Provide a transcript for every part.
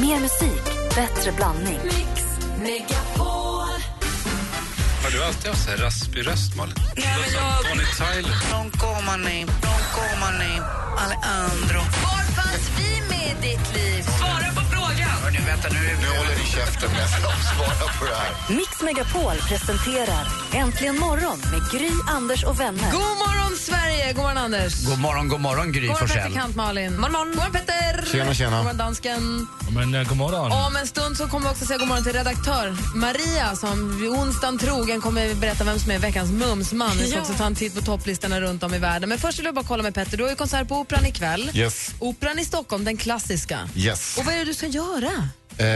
Mer musik, bättre blandning. Mix Megapol. Har du alltid haft så här raspig röst, Malin? Nej, men jag... Bonnie Tyler. Non comani, non comani, Alejandro. Var fanns vi med i ditt liv? Svara på frågan! Hörni, vänta nu. Nu håller ni käften med att svara på det här. Mix Megapol presenterar Äntligen morgon med Gry, Anders och vänner. God morgon, Sverige! God morgon, Anders. God morgon, god morgon Gry God morgon, Forssell. praktikant Malin. God morgon, god morgon Petter. Tjena, tjena. God morgon, dansken. Men eh, god morgon. Om en stund så kommer vi också säga god morgon till redaktör Maria som vid onsdagen trogen kommer berätta vem som är veckans mumsman. Vi ska också ta en titt på topplistorna runt om i världen. Men först vill jag bara kolla med Petter. Du har ju konsert på Operan ikväll. Yes. Operan i Stockholm, den klassiska. Yes. Och vad är det du ska göra? Eh,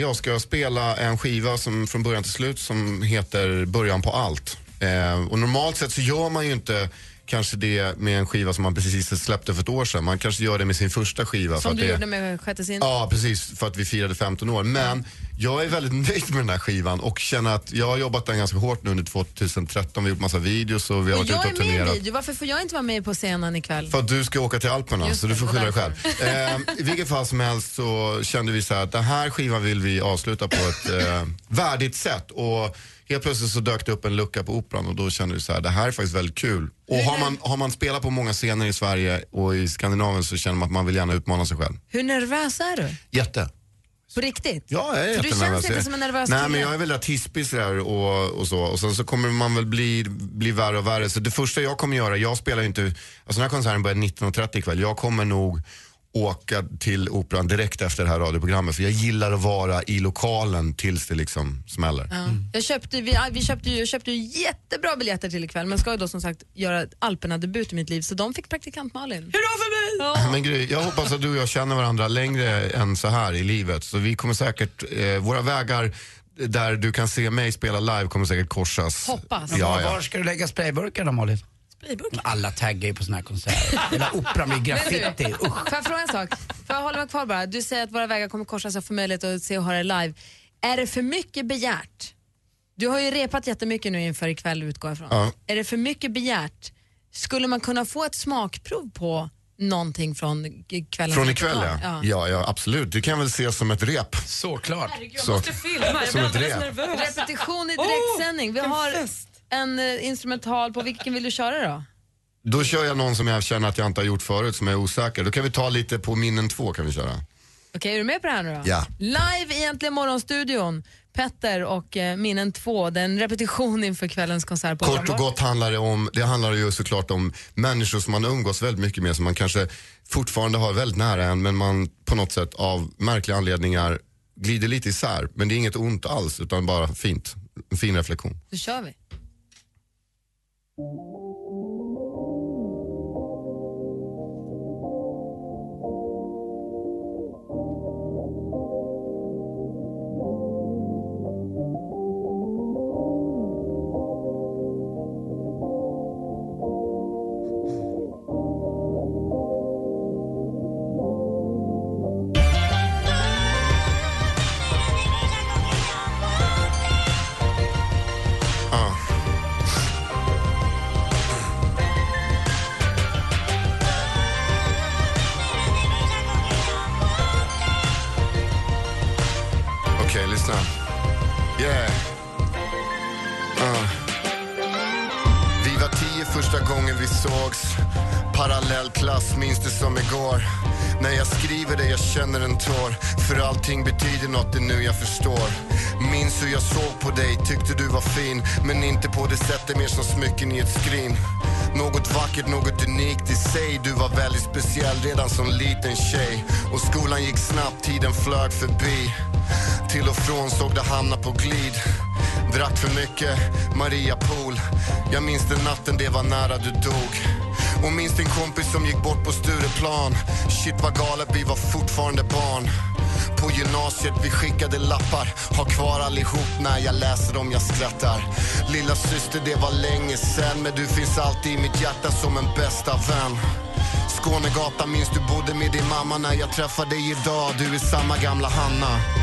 jag ska spela en skiva som från början till slut som heter Början på allt. Eh, och normalt sett så gör man ju inte kanske det med en skiva som man precis släppte för ett år sedan. Man kanske gör det med sin första skiva. Som du det, gjorde med Sjätte sin. Ja, precis. För att vi firade 15 år. Men jag är väldigt nöjd med den här skivan och känner att jag har jobbat den ganska hårt nu under 2013. Vi har gjort massa videos och vi har Och varit jag ute är med i turnerat. video. Varför får jag inte vara med på scenen ikväll? För att du ska åka till Alperna, Just så du får skylla dig själv. Eh, I vilket fall som helst så kände vi så här att den här skivan vill vi avsluta på ett eh, värdigt sätt. Och helt plötsligt så dök det upp en lucka på Operan och då kände vi så här, det här är faktiskt väldigt kul. Och har man, har man spelat på många scener i Sverige och i Skandinavien så känner man att man vill gärna utmana sig själv. Hur nervös är du? Jätte. På riktigt? Ja, jag är För du jättenervös. känns inte som en nervös Nej, kille. men jag är väldigt hispig sådär och, och så. Och sen så kommer man väl bli, bli värre och värre. Så det första jag kommer göra, jag spelar ju inte, alltså den här konserten börjar 19.30 ikväll. Jag kommer nog åka till Operan direkt efter det här radioprogrammet. För jag gillar att vara i lokalen tills det liksom smäller. Ja. Jag köpte, vi, vi köpte, jag köpte ju jättebra biljetter till ikväll men ska ju då som sagt göra Alperna-debut i mitt liv så de fick praktikant Malin. Hurra för mig! Ja. Men Gry, jag hoppas att du och jag känner varandra längre än så här i livet. Så vi kommer säkert, eh, våra vägar där du kan se mig spela live kommer säkert korsas. Hoppas. Ja, Var, ja. var ska du lägga sprayburkarna Malin? Sprayburkar? Alla taggar ju på såna här konserter. Hela operan blir graffiti. Usch. Får jag fråga en sak? Får jag hålla mig kvar bara? Du säger att våra vägar kommer korsas och få möjlighet att se och höra live. Är det för mycket begärt? Du har ju repat jättemycket nu inför ikväll utgår jag ifrån. Ja. Är det för mycket begärt? Skulle man kunna få ett smakprov på någonting från kvällens Från ikväll ja. ja. Ja, absolut. Det kan väl ses som ett rep. Såklart. Så, som ett rep. Repetition i direktsändning. Vi har en eh, instrumental på vilken vill du köra då? Då kör jag någon som jag känner att jag inte har gjort förut, som är osäker. Då kan vi ta lite på minnen två kan vi köra. Okej, är du med på det här nu då? Ja. Live i Äntligen morgonstudion. Petter och eh, Minnen 2, det är en repetition inför kvällens konsert på Kort och gott handlar det om, det handlar ju såklart om människor som man umgås väldigt mycket med, som man kanske fortfarande har väldigt nära en, men man på något sätt av märkliga anledningar glider lite isär. Men det är inget ont alls, utan bara fint. En fin reflektion. Då kör vi. Ja. Parallell minns det som igår. När jag skriver det, jag känner en tår. För allting betyder något, det är nu jag förstår. Minns hur jag såg på dig, tyckte du var fin. Men inte på det sättet, mer som smycken i ett skrin. Något vackert, något unikt i sig. Du var väldigt speciell redan som liten tjej. Och skolan gick snabbt, tiden flög förbi. Till och från såg det hamna på glid. Drack för mycket, Maria Pool. Jag minns den natten det var nära du dog. Och minns din kompis som gick bort på Stureplan. Shit vad galet, vi var fortfarande barn. På gymnasiet vi skickade lappar. Har kvar allihop när jag läser dem, jag skrattar. Lilla syster det var länge sen Men du finns alltid i mitt hjärta som en bästa vän. Skånegatan minns du bodde med din mamma när jag träffar dig idag? Du är samma gamla Hanna.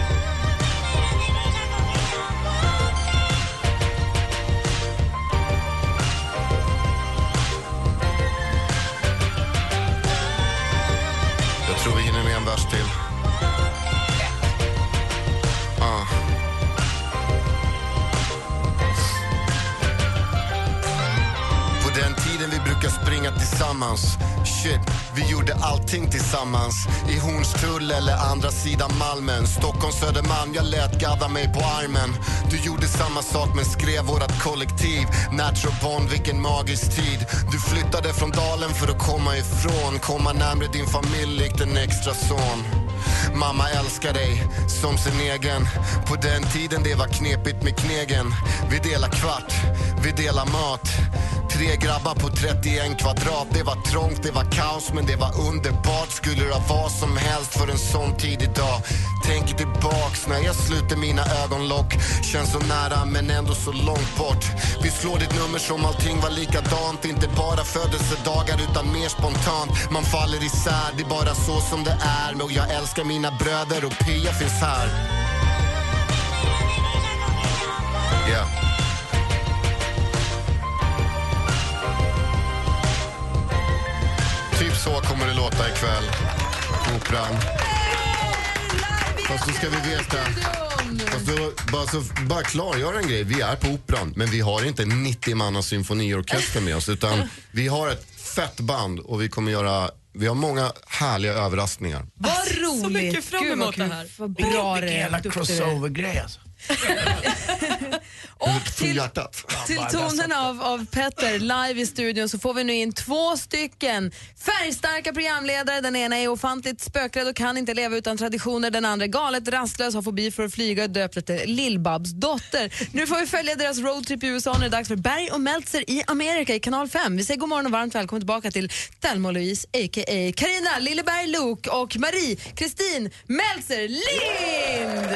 Tillsammans. Shit, vi gjorde allting tillsammans. I Hornstull eller andra sidan Malmen. Stockholm, Södermalm, jag lät gadda mig på armen. Du gjorde samma sak men skrev vårat kollektiv. Natural Bond, vilken magisk tid. Du flyttade från dalen för att komma ifrån. Komma närmre din familj likt en extra son. Mamma älskar dig som sin egen. På den tiden det var knepigt med knegen. Vi delar kvart, vi delar mat. Tre grabbar på 31 kvadrat. Det var trångt, det var kaos, men det var underbart. Skulle det ha vad som helst för en sån tid idag. Tänker tillbaks när jag sluter mina ögonlock. Känns så nära men ändå så långt bort. Vi slår ditt nummer som allting var likadant. Inte bara födelsedagar utan mer spontant. Man faller isär, det är bara så som det är. Och jag älskar mina bröder och Pia finns här. Yeah. Typ så kommer det låta ikväll Operan. Fast då ska vi veta... Fast då, bara, så, bara klargöra en grej. Vi är på Operan, men vi har inte 90 manna symfoniorkester med oss. Utan vi har ett fett band och vi kommer göra... Vi har många härliga överraskningar. Vad roligt! Så mycket fram Gud, vad emot det här. Vad bra det Vilken är. jävla Duktig du är. crossover-grej alltså. Och till, till tonen av, av Petter live i studion så får vi nu in två stycken färgstarka programledare. Den ena är ofantligt spökrädd och kan inte leva utan traditioner. Den andra är galet rastlös, har fobi för att flyga och döpt efter Lill-Babs dotter. Nu får vi följa deras roadtrip i USA. Nu är det dags för Berg och Meltzer i Amerika i kanal 5. Vi säger god morgon och varmt välkommen tillbaka till Thelma och Louise a.k.a. Carina Lilleberg Luuk och Marie Kristin Meltzer Lind.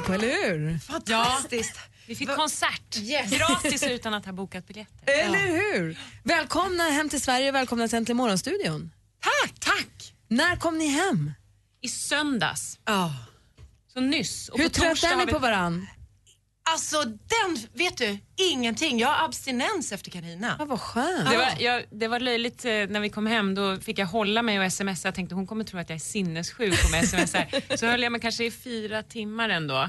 Morgon ni är här på, eller hur? Fantastiskt. Vi fick konsert gratis utan att ha bokat biljetter. Eller hur? Välkomna hem till Sverige och välkomna till Äntligen morgonstudion. Tack! Tack! När kom ni hem? I söndags, Ja. så nyss. Och Hur på trött torsdag är ni på varann? Alltså den, vet du, ingenting. Jag har abstinens efter Carina. Ja, vad skönt. Det var, jag, det var löjligt eh, när vi kom hem, då fick jag hålla mig och smsa. Jag tänkte hon kommer tro att jag är sinnessjuk om jag smsar. Så höll jag mig kanske i fyra timmar ändå.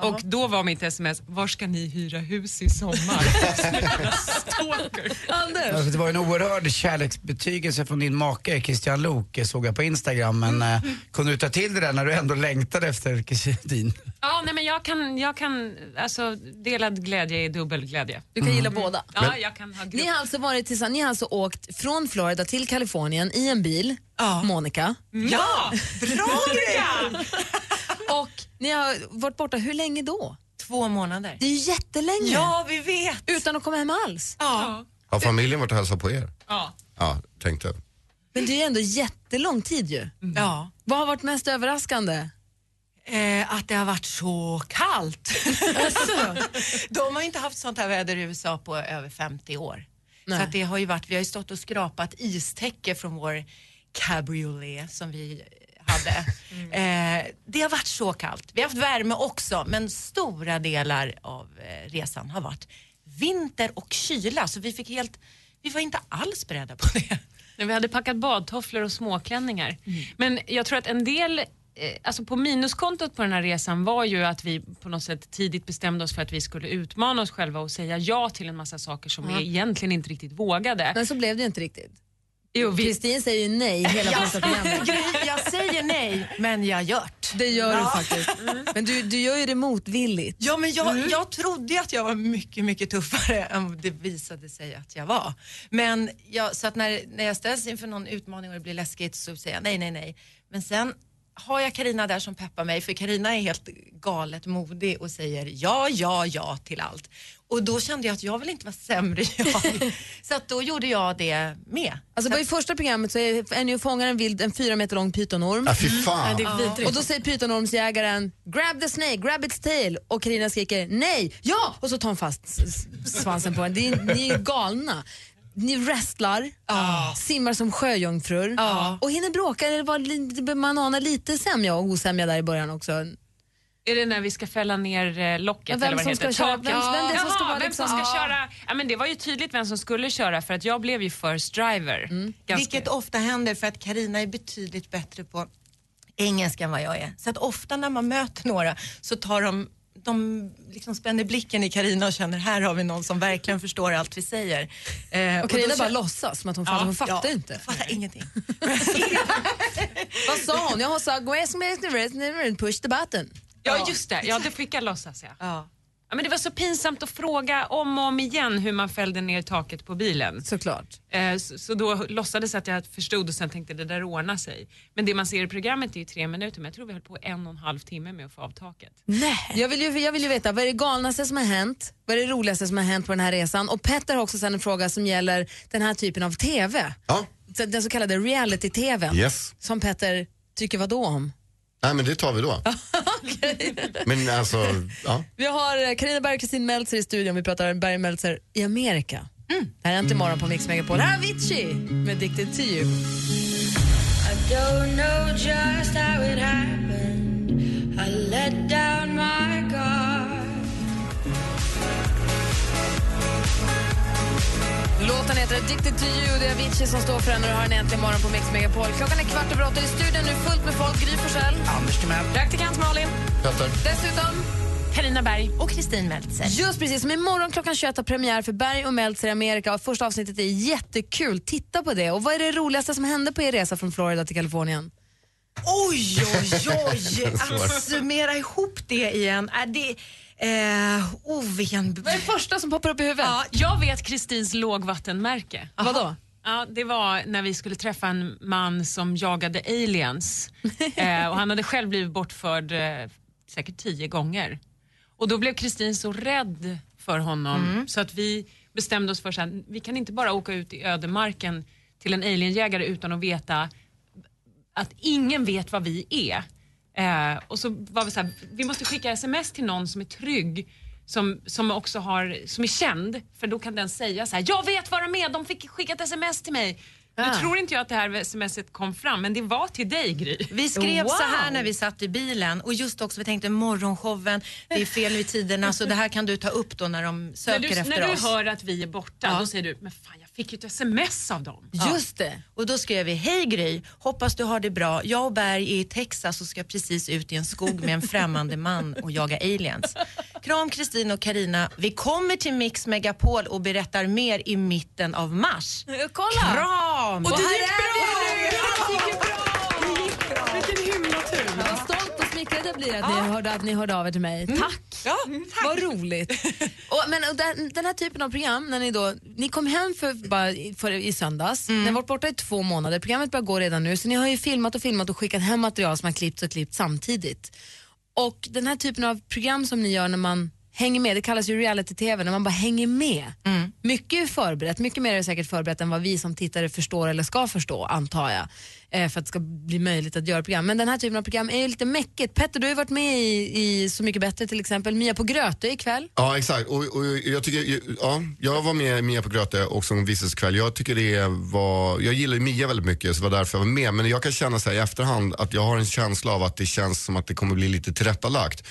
Och då var mitt sms, var ska ni hyra hus i sommar? Stalker. Anders? Alltså, det var en oerhörd kärleksbetygelse från din make Christian Lok eh, såg jag på Instagram. Men eh, kunde du ta till det där när du ändå längtade efter Kristin? Ja, nej, men jag kan, jag kan, alltså delad glädje är dubbel glädje. Du kan gilla båda. Ja, jag kan ha grupp. Ni har alltså varit tillsammans, ni har alltså åkt från Florida till Kalifornien i en bil, Ja. Monica. Ja, bra grej! Ni har varit borta, hur länge då? Två månader. Det är ju jättelänge. Ja, vi vet. Utan att komma hem alls. Ja. Har familjen varit och hälsat på er? Ja. Ja, tänkte. Men det är ju ändå jättelång tid ju. ja. Vad har varit mest överraskande? Eh, att det har varit så kallt. De har ju inte haft sånt här väder i USA på över 50 år. Nej. Så att det har ju varit, vi har ju stått och skrapat istäcke från vår cabriolet som vi hade. Eh, det har varit så kallt. Vi har haft värme också men stora delar av eh, resan har varit vinter och kyla så vi fick helt, vi var inte alls beredda på det. Nej, Vi hade packat badtofflor och småklänningar. Men jag tror att en del, eh, alltså på minuskontot på den här resan var ju att vi på något sätt tidigt bestämde oss för att vi skulle utmana oss själva och säga ja till en massa saker som vi egentligen inte riktigt vågade. Men så blev det inte riktigt. Jo, Kristin säger ju nej hela programmet. Jag säger nej men jag gjort. Det gör du faktiskt. Men du, du gör ju det motvilligt. Ja, men jag, jag trodde att jag var mycket, mycket tuffare än det visade sig att jag var. Men jag, så att när, när jag ställs inför någon utmaning och det blir läskigt så säger jag nej, nej, nej. Men sen har jag Karina där som peppar mig för Karina är helt galet modig och säger ja, ja, ja till allt. Och då kände jag att jag vill inte vara sämre jag. så att då gjorde jag det med. Alltså I första programmet så är, är ni och fångar en vild, en fyra meter lång pytonorm. Ja, fy fan. Det är vidrigt. Och då säger pytonormsjägaren grab the snake, grab its tail och Karina skriker nej, ja och så tar hon fast svansen på den. Det är, ni är galna. Ni wrestlar, simmar som sjöjungfrur och hinner bråka. Det var, li- man anar lite sämja och osämja där i början också. är det när vi ska fälla ner eh, locket Ja, vem eller vad som det heter? ska köra- Taket? vem- som ska Jaha, vara vem som liksom- ska Ja. köra? Ja, men det var ju tydligt vem som skulle köra för att jag blev ju first driver. Ganska- Vilket ofta händer för att Karina är betydligt bättre på engelska än vad jag är. Så att ofta när man möter några så tar de de liksom spänner blicken i Karina och känner här har vi någon som verkligen förstår allt vi säger. Eh, Och Carina bara låtsas som att hon fattar. hon fattar ja, inte. Fattar ingenting. Vad sa hon? Jag sa push the button. Ja, just det. Ja, det fick jag låtsas ja. Ja. Ja, men det var så pinsamt att fråga om och om igen hur man fällde ner taket på bilen. Såklart. Eh, Så, så då låtsades att jag förstod och sen tänkte det där ordnar sig. Men det man ser i programmet är ju tre minuter men jag tror vi höll på en och en halv timme med att få av taket. Nej. Jag, vill ju, jag vill ju veta, vad är det galnaste som har hänt? Vad är det roligaste som har hänt på den här resan? Och Petter har också sen en fråga som gäller den här typen av TV. Ja, Den så kallade reality-TVn. yes. Som Petter tycker vad då om? Nej men det tar vi då. Men alltså, ja. Vi har eh, Carina Berg och Kristin Meltzer i studion. Vi pratar Berg Meltzer i Amerika. Det här är Äntligen morgon på Mix Megapol. Här är Avicii med Addicted to you. Låten heter Addicted to you. Det är Avicii som står för den och du har den äntligen morgon på Mix Megapol. Klockan är kvart över åtta i studion. Nu är fullt med folk. Gry Forssell. Anders Timell. Praktikant Malin. Petter. Dessutom, Carina Berg. Och Kristin Meltzer. just precis som imorgon klockan 21 har premiär för Berg och Meltzer i Amerika. Och första avsnittet är jättekul. Titta på det. Och vad är det roligaste som hände på er resa från Florida till Kalifornien? Oj, oj, oj! Att summera ihop det igen. Är det, eh, oh, vilken... Vad är det första som poppar upp i huvudet? Ja, jag vet Kristins lågvattenmärke. Vadå? Ja, det var när vi skulle träffa en man som jagade aliens. eh, och han hade själv blivit bortförd eh, säkert tio gånger. Och då blev Kristin så rädd för honom så att vi bestämde oss för att vi kan inte bara åka ut i ödemarken till en alienjägare utan att veta att ingen vet vad vi är. Eh, och så var vi så här, vi måste skicka sms till någon som är trygg, som, som också har, som är känd, för då kan den säga så här, jag vet vad de är, de fick skicka ett sms till mig. Nu Ah. tror inte jag att det här smset kom fram, men det var till dig Gry. Vi skrev Wow. så här när vi satt i bilen och just också vi tänkte morgonshowen, det är fel i tiderna så det här kan du ta upp då när de När söker du, efter när du oss. hör att vi är borta, Ja. då säger du, men fan jag fick ju ett sms av dem. Just det. Och då skrev vi, hej Gry, hoppas du har det bra. Jag och Berg är i Texas och ska precis ut i en skog med en främmande man och jaga aliens. Kram Kristin och Karina. Vi kommer till Mix Megapol och berättar mer i mitten av mars. Kolla! Kram! Och det här gick är Vilken himla tur. Vad stolt och smickrad jag blir att, ni hörde, att ni hörde av er till mig. Tack! Ja, Vad roligt. och, men och den, den här typen av program, när ni, då, ni kom hem för, bara, i- för, i söndags, ni har varit borta i två månader, programmet börjar gå redan nu, så ni har ju filmat och filmat och skickat hem material som har klippts och klippt samtidigt. Och den här typen av program som ni gör när man hänger med, det kallas ju reality-tv, när man bara hänger med. Mycket är förberett, mycket mer är säkert förberett än vad vi som tittare förstår eller ska förstå, antar jag, eh, för att det ska bli möjligt att göra program. Men den här typen av program är ju lite mäckigt. Petter, du har ju varit med i, i Så mycket bättre till exempel, Mia på Grötö ikväll. Ja, exakt. Och, och jag, tycker, ja, jag var med i Mia på Gröte och som visades kväll. Jag tycker det var, jag gillar ju Mia väldigt mycket så det var därför jag var med. Men jag kan känna så här i efterhand att jag har en känsla av att det känns som att det kommer bli lite tillrättalagt.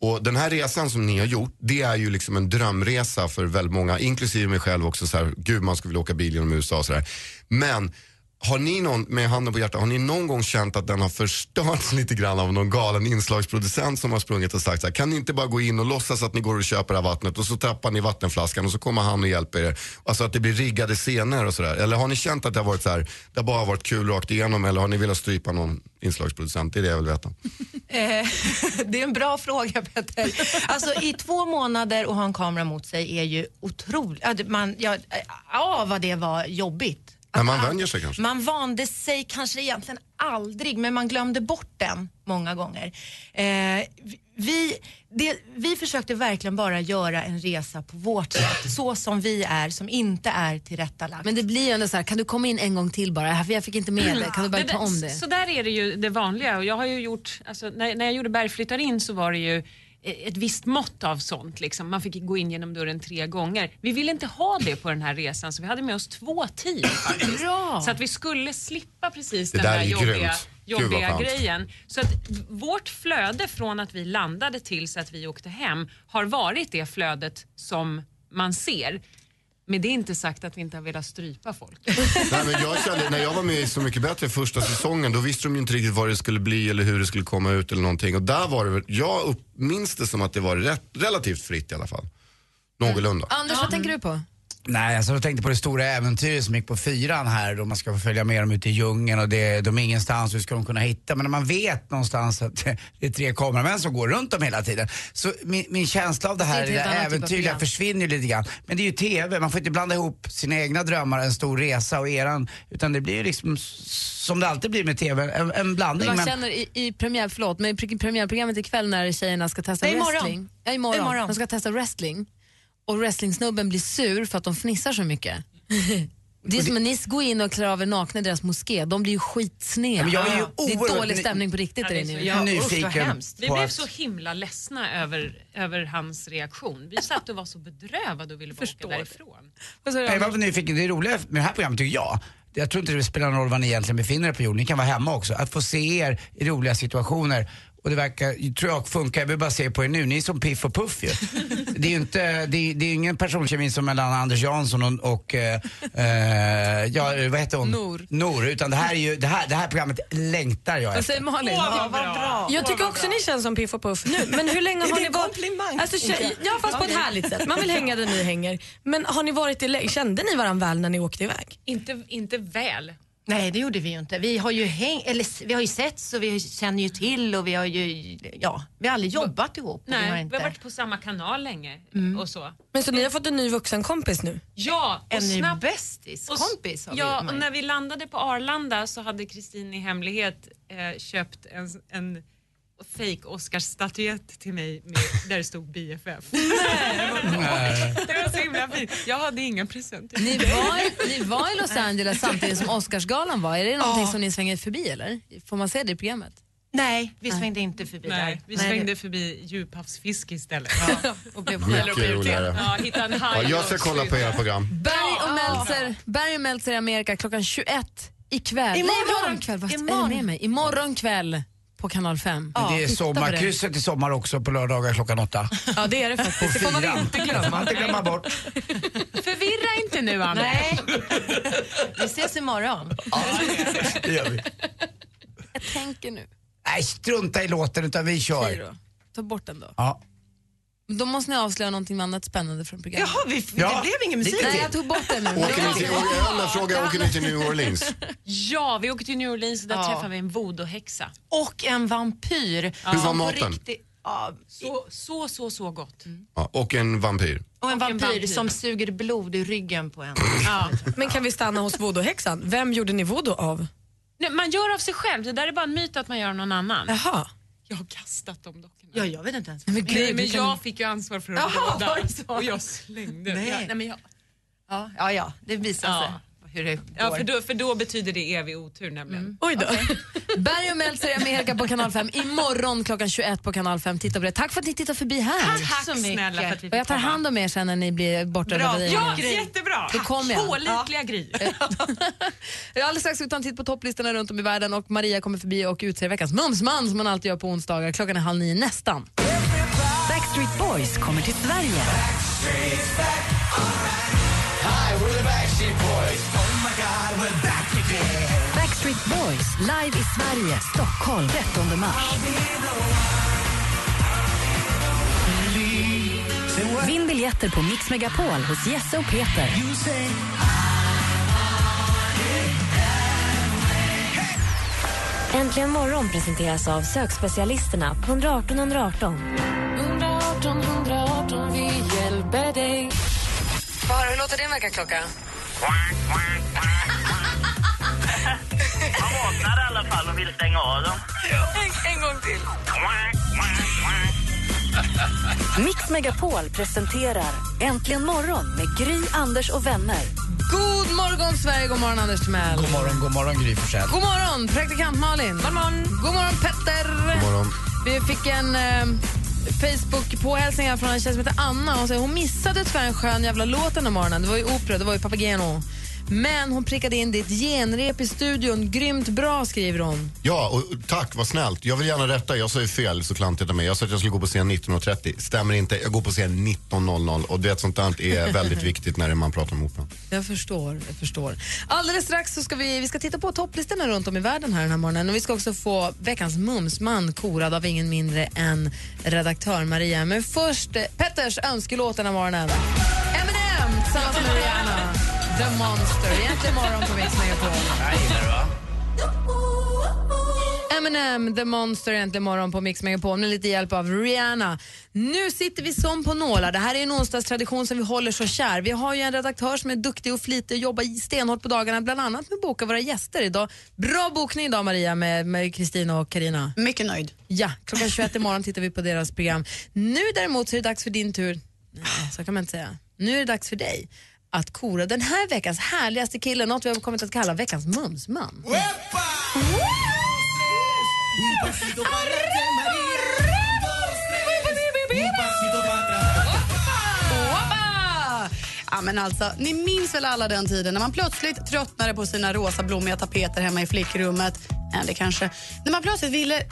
Och den här resan som ni har gjort, det är ju liksom en drömresa för väldigt många, inklusive mig själv också. Så här, Gud, man skulle vilja åka bil genom USA och sådär. Men har ni någon, med handen på hjärtat, har ni någon gång känt att den har förstörts lite grann av någon galen inslagsproducent som har sprungit och sagt så här, kan ni inte bara gå in och låtsas att ni går och köper det här vattnet och så tappar ni vattenflaskan och så kommer han och hjälper er. Alltså att det blir riggade scener och sådär. Eller har ni känt att det har varit så här, det har bara varit kul rakt igenom eller har ni velat strypa någon inslagsproducent? Det är det jag vill veta. Eh, det är en bra fråga Petter. Alltså i två månader och ha en kamera mot sig är ju otroligt, ja, man, ja, ja vad det var jobbigt. Men man vänjer sig kanske. Man vande sig kanske egentligen aldrig, men man glömde bort den många gånger. Eh, vi, det, vi försökte verkligen bara göra en resa på vårt sätt, så som vi är, som inte är tillrättalagt. Men det blir ju ändå så här, kan du komma in en gång till bara? Jag fick inte med det, kan du bara ta om det? Så där är det ju det vanliga och jag har ju gjort, alltså, när, när jag gjorde Berg flyttar in så var det ju ett visst mått av sånt. Liksom. Man fick gå in genom dörren tre gånger. Vi ville inte ha det på den här resan så vi hade med oss två team faktiskt. Bra. Så att vi skulle slippa precis Det den där där är jobbiga, grymt. Jobbiga grejen. Så att vårt flöde från att vi landade tills att vi åkte hem har varit det flödet som man ser. Med det är inte sagt att vi inte har velat strypa folk. Nej, men jag kände, när jag var med i Så mycket bättre första säsongen då visste de ju inte riktigt vad det skulle bli eller hur det skulle komma ut eller någonting. Och där var det jag upp, minns det som att det var rätt, relativt fritt i alla fall. Någorlunda. Anders, vad tänker du på? Nej, alltså jag tänkte på det stora äventyret som gick på fyran här då man ska få följa med dem ut i djungeln och det, de är ingenstans, hur ska de kunna hitta? Men när man vet någonstans att det är tre kameramän som går runt dem hela tiden. Så min, min känsla av det här Det det typ äventyrliga program. försvinner ju lite grann. Men det är ju TV, man får inte blanda ihop sina egna drömmar, en stor resa och eran. Utan det blir ju liksom som det alltid blir med TV, en, en blandning. Man men- känner i, i premiär, förlåt, men i pre- premiärprogrammet ikväll när tjejerna ska testa Nej, imorgon. wrestling. Ja, imorgon. Imorgon. De ska testa wrestling och wrestlingsnubben blir sur för att de fnissar så mycket. Det är som att ni går in och klär av er nakna i deras moské, de blir ju skitsneda. men jag är ju det är dålig stämning på riktigt det är inne. så- Ja. ja. nyfiken. Vi blev att- så himla ledsna över, över hans reaktion. Vi satt och var så bedrövade och ville bara åka därifrån. Jag var nyfiken, det roliga med det här programmet tycker jag, det- jag tror inte det spelar någon roll var ni egentligen befinner er på jorden, ni kan vara hemma också. Att få se er i roliga situationer och det verkar, tror jag, funka. Jag vill bara se på er nu, ni är som Piff och Puff ju. Det är ju inte, det är, det är ingen personkemi som mellan Anders Jansson och, och eh, eh, ja, vad heter hon? Nor. Nor, utan det här, är ju, det, här, det här programmet längtar jag Vad efter. säger Malin? Ja, vad bra. Jag tycker också ni känns som Piff och Puff nu. Men hur länge Är har det ni en varit... komplimang? Alltså, ja, fast på ett härligt sätt. Man vill hänga där ni hänger. Men har ni varit i Kände ni varandra väl när ni åkte iväg? Inte, inte väl. Nej, det gjorde vi ju inte. Vi har ju, häng, eller, vi har ju sett så vi känner ju till och vi har ju, ja, vi har aldrig jobbat ihop. och vi har Nej, vi inte. har varit på samma kanal länge och så. Men så ni har fått en ny vuxenkompis nu? Ja, och en ny snabbt bästis, och s- kompis har Ja, vi. och när vi landade på Arlanda så hade Kristin i hemlighet eh, köpt en, en fake Oscarsstatyett till mig med, där det stod BFF. det var så himla fint. Jag hade ingen present. Ni var, ni var i Los Angeles samtidigt som Oscarsgalan var. Är det någonting som ni svänger förbi eller? Får man se det i programmet? Nej, vi svängde inte förbi Nej, där. vi Nej, svängde förbi djuphavsfisk istället. Och blev Mycket roligare. Ja, hitta en Ja, jag ska kolla på era program. Berg och Meltzer, Berg och Meltzer i Amerika klockan 21 ikväll. Imorgon. Nej, imorgon kväll. Vad är det Imorgon. med mig? Imorgon kväll på kanal 5. det är sommarkrysset i sommar också på lördagar klockan åtta. Ja det är det faktiskt. Det får man inte glömma. man inte glömma bort. Förvirra inte nu Anders. Nej. vi ses imorgon. Det gör vi. Jag tänker nu. Nej, strunta i låten utan vi kör. Ta bort den då. Ja. Då måste ni avslöja någonting annat spännande från programmet. Jaha, vi, Ja. det blev ingen musik. Nej, jag tog bort den nu. Åker ni till, en annan fråga, åker ni till New Orleans? Ja, vi åker till New Orleans och där Ja. träffar vi en voodoo-häxa. Och en vampyr. Hur var maten? riktigt- ja, Så, så, så, så gott. Ja, och en vampyr. och en Och en vampyr, vampyr. som suger blod ur ryggen på en. Ja. Men kan vi stanna hos voodoo-häxan? Vem gjorde ni voodoo av? Nej, man gör av sig själv, det där är bara en myt att man gör av någon annan. Jaha. Jag har kastat de dockorna. Ja, jag vet inte ens. Men Nej, gud, men kan- jag fick ju ansvar för att Jaha, så? och jag slängde. Nej. Ja, nej, men jag, Ja, ja, ja det visar Ja. Hur det går. ja, för, då, för då betyder det evig otur nämligen. Oj då. Berg och Meltzer i Amerika på kanal 5. Imorgon klockan 21 på kanal 5. Titta på det. Tack för att ni tittar förbi här. Tack så mycket. snälla för att vi Och jag tar hand om er sen när ni blir borta Bra. över Ja, ja. jättebra! Då kommer jag. Pålitliga Gry. Alldeles strax ska vi ta en titt på topplistorna runt om i världen och Maria kommer förbi och utser veckans mumsman som man alltid gör på onsdagar. Klockan är halv nio nästan. Backstreet Boys kommer till Sverige. Backstreet Boys live i Sverige, Stockholm 13 mars. Vinn biljetter på Mix Megapol hos Jesse och Peter. Äntligen morgon presenteras av sökspecialisterna på 118 118. 118 118, vi hjälper dig. Höra, hur låter din väckarklocka? Alla fall och vill stänga av dem. En, en gång till. Mix Megapol presenterar Äntligen morgon med Gry, Anders och vänner. God morgon Sverige, god morgon Anders Timell. God morgon, god morgon Gry Forssell. God morgon praktikant Malin. God morgon, god morgon Petter. God morgon. Vi fick en eh, Facebook-påhälsning här från en tjej som heter Anna. Hon säger hon missade tyvärr en skön jävla låt den morgonen. Det var ju opera, det var ju Papageno. Men hon prickade in ditt genrep i studion. Grymt bra, skriver hon. Ja, och tack, vad snällt. Jag vill gärna rätta, jag sa ju fel så klantigt av mig. Jag sa att jag skulle gå på scen 19.30. Stämmer inte, jag går på scen 19.00 och det sånt där är väldigt viktigt när man pratar om operan. Jag förstår, jag förstår. Alldeles strax så ska vi, vi ska titta på topplistorna runt om i världen här den här morgonen och vi ska också få veckans mumsman korad av ingen mindre än redaktör Maria. Men först Petters önskelåt den här morgonen. Eminem tillsammans med Rihanna. The Monster. Egentligen morgon på Mix Megapol. Jag gillar det va? Eminem, The Monster, äntligen morgon på Mix Megapol med lite hjälp av Rihanna. Nu sitter vi som på nålar. Det här är en onsdagstradition som vi håller så kär. Vi har ju en redaktör som är duktig och flitig och jobbar stenhårt på dagarna, bland annat med att boka våra gäster idag. Bra bokning idag Maria med Kristina och Karina. Mycket nöjd. Ja, klockan 21 imorgon tittar vi på deras program. Nu däremot så är det dags för din tur. Nej, så kan man inte säga. Nu är det dags för dig att kora den här veckans härligaste kille, något vi har kommit att kalla veckans mumsman. Ja, men alltså, ni minns väl alla den tiden när man plötsligt tröttnade på sina rosa blommiga tapeter hemma i flickrummet. Eller kanske när man plötsligt ville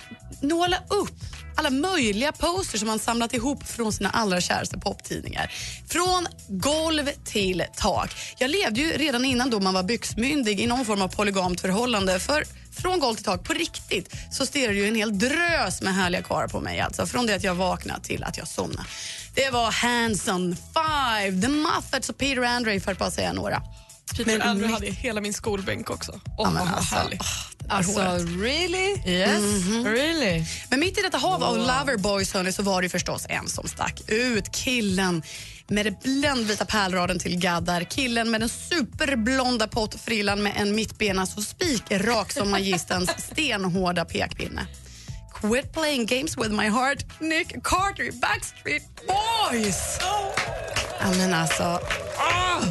nåla upp alla möjliga posters som man samlat ihop från sina allra käraste poptidningar. Från golv till tak. Jag levde ju redan innan då man var byxmyndig i någon form av polygamt förhållande. För från golv till tak, på riktigt, så stirrar ju en hel drös med härliga karlar på mig. Alltså, från det att jag vaknade till att jag somnade. Det var Hanson, Five, The Muffets och Peter Andre för att bara säga några. Peter Andre hade hela min skolbänk också. Åh, Ja, men alltså, härligt. Alltså, really? Yes, really? Men mitt i detta hav av loverboys hörni, så var det förstås en som stack ut. Killen med det bländvita pärlraden till gaddar. Killen med den superblonda pottfrillan med en mittbena så spikrak som magistens stenhårda pekpinne. Quit playing games with my heart, Nick Carter, Backstreet Boys! Ja, men alltså,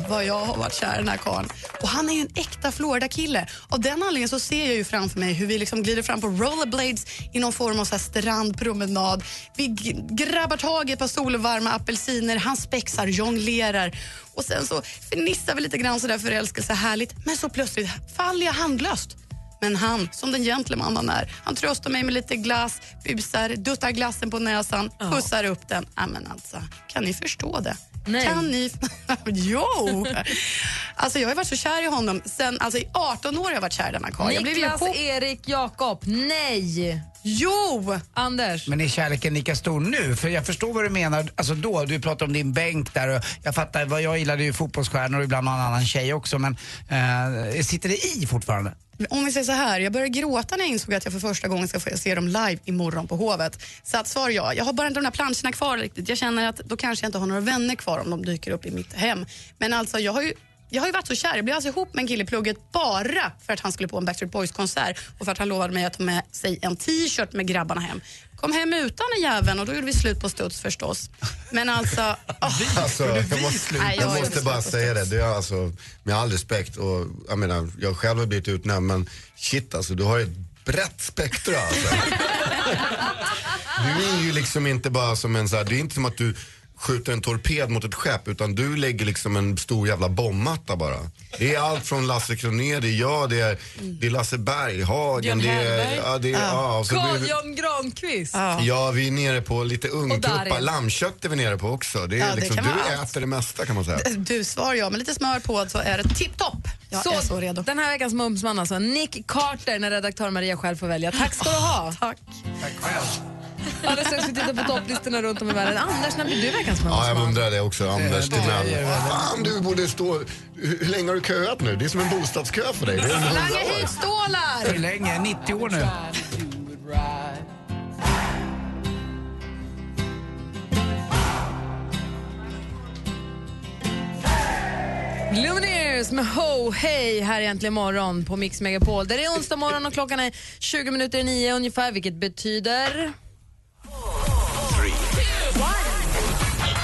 vad jag har varit kär i den här karln. Och han är ju en äkta Florida-kille. Av den anledningen så ser jag ju framför mig hur vi liksom glider fram på rollerblades i någon form av så strandpromenad. Vi grabbar tag i ett par solvarma apelsiner, han spexar, jonglerar och sen så fnissar vi lite grann sådär förälskelse, härligt. Men så plötsligt faller jag handlöst. Men han, som den gentleman han är, han tröstar mig med lite glass, busar, duttar glassen på näsan, pussar upp den. Ja, men alltså, kan ni förstå det? Nej. Kan ni... jo! Alltså, jag har varit så kär i honom sen, alltså, i 18 år har jag varit kär i denna karl. Niklas ihop- Erik Jakob, nej! Jo! Anders? Men är kärleken lika stor nu? För jag förstår vad du menar. Alltså då, du pratar om din bänk där och jag fattar, vad jag gillade ju fotbollsstjärnor och ibland någon annan tjej också men eh, sitter det i fortfarande? Om vi säger så här, jag började gråta när jag insåg att jag för första gången ska få se dem live imorgon på Hovet. Så att svar ja, jag har bara inte de där planscherna kvar riktigt. Jag känner att då kanske jag inte har några vänner kvar om de dyker upp i mitt hem. Men alltså jag har ju jag har ju varit så kär. Jag blev alltså ihop med en kille i plugget bara för att han skulle på en Backstreet Boys-konsert och för att han lovade mig att ta med sig en t-shirt med grabbarna hem. Kom hem utan den jäveln och då gjorde vi slut på studs förstås. Men alltså... åh. Alltså, jag måste, Nej, jag jag måste bara säga det. det är alltså, med all respekt, och, jag menar, jag själv har blivit utnämnd men shit alltså, du har ju ett brett spektra alltså. Du är ju liksom inte bara som en så här, det är inte som att du skjuter en torped mot ett skepp utan du lägger liksom en stor jävla bombmatta bara. Det är allt från Lasse Kronér, det är jag, det är, det är Lasse Berghagen, det är... Ja, det är ja, så blir Carl vi- Jan Granqvist. Ja, vi är nere på lite ungtuppa. Darin. Lammkött är vi nere på också. Det är Ja, det liksom, kan du vara allt. äter det mesta kan man säga. Du svar ja, med lite smör på så är det tipptopp. Jag är så redo. Den här veckans mumsman alltså, Nick Carter när redaktör Maria själv får välja. Tack ska du ha. Tack. Alldeles strax vi tittar på topplistorna runt om i världen. Anders, när blir du veckans Ja, jag undrar det också. Anders det Timell. Fan, du borde stå... Hur länge har du köat nu? Det är som en bostadskö för dig. År. hit stålar! Hur länge? 90 år nu? Lumineers med Ho Hey här egentligen morgon på Mix Megapol. Där det är onsdag morgon och klockan är 20 minuter i nio ungefär, vilket betyder...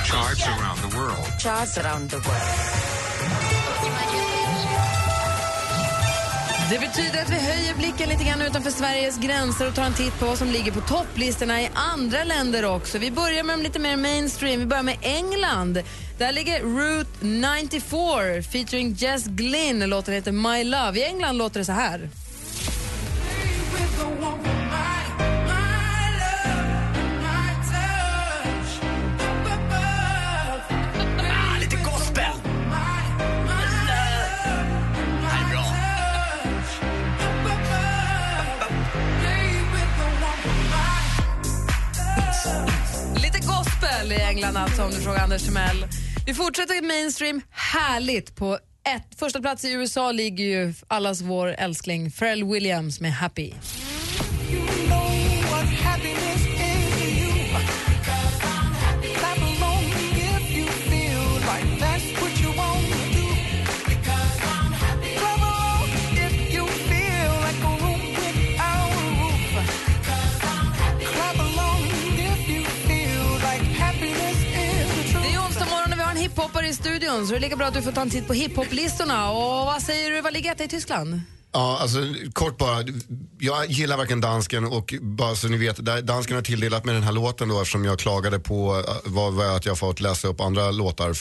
Charts around the world. Charts around the world. Det betyder att vi höjer blicken lite grann utanför Sveriges gränser och tar en titt på vad som ligger på topplistorna i andra länder också. Vi börjar med de lite mer mainstream. Vi börjar med England. Där ligger Route 94 featuring Jess Glynn. Låten heter My Love. I England låter det så här. England alltså om du frågar Anders Timell. Vi fortsätter mainstream härligt på ett. Första plats i USA ligger ju allas vår älskling Pharrell Williams med Happy. Studion så det är lika bra att du får ta en titt på hiphoplistorna. Och vad säger du, vad ligger etta i Tyskland? Ja, alltså kort bara. Jag gillar varken dansken och bara så ni vet, dansken har tilldelat med den här låten då eftersom jag klagade på äh, vad, vad att jag fått läsa upp andra låtar ja,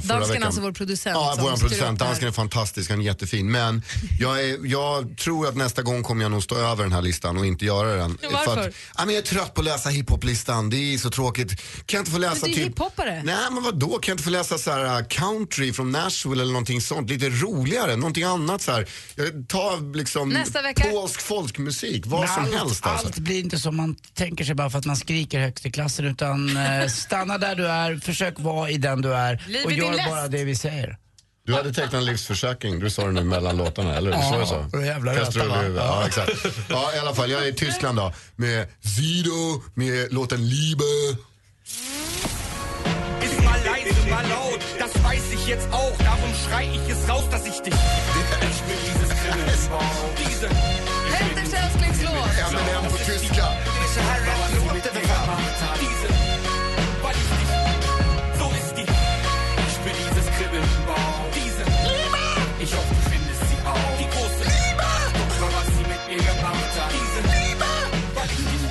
förra Dansken veckan. alltså vår producent. Ja, vår producent. Dansken är fantastisk, han är jättefin. Men jag, är, jag tror att nästa gång kommer jag nog stå över den här listan och inte göra den. Varför? För att, ja, men jag är trött på att läsa hiphoplistan, det är så tråkigt. Kan jag inte få läsa Men du är typ... hiphoppare. Nej men vadå, kan jag inte få läsa så här, uh, country från Nashville eller någonting sånt? Lite roligare, någonting annat så här. Jag tar liksom Nästa vecka- polsk folkmusik, vad Men som allt, helst alltså. Allt blir inte som man tänker sig bara för att man skriker högst i klassen utan eh, stanna där du är, försök vara i den du är Liv och gör läst. bara det vi säger. Du hade tecknat en livsförsäkring, du sa det nu mellan låtarna, eller hur? Ja, är det så? Kastrull röta, i huvudet. va? Ja, exakt. Ja, i alla fall, jag är i Tyskland då, med Sido, med låten Liebe. Weiß ich jetzt auch. Darum schrei ich es raus, dass ich dich. Ich bin dieses Bauch. Diese. Eminem på tyska. Det är så här rap låter för fan. Diese. Weil ich dich. So ist die. Ich bin dieses Bauch. Diese. Ich hoffe, du findest sie auch. Die große Liebe. Guck mal, was sie mit mir gemacht hat. Diese. Liebe. Weil ich dich.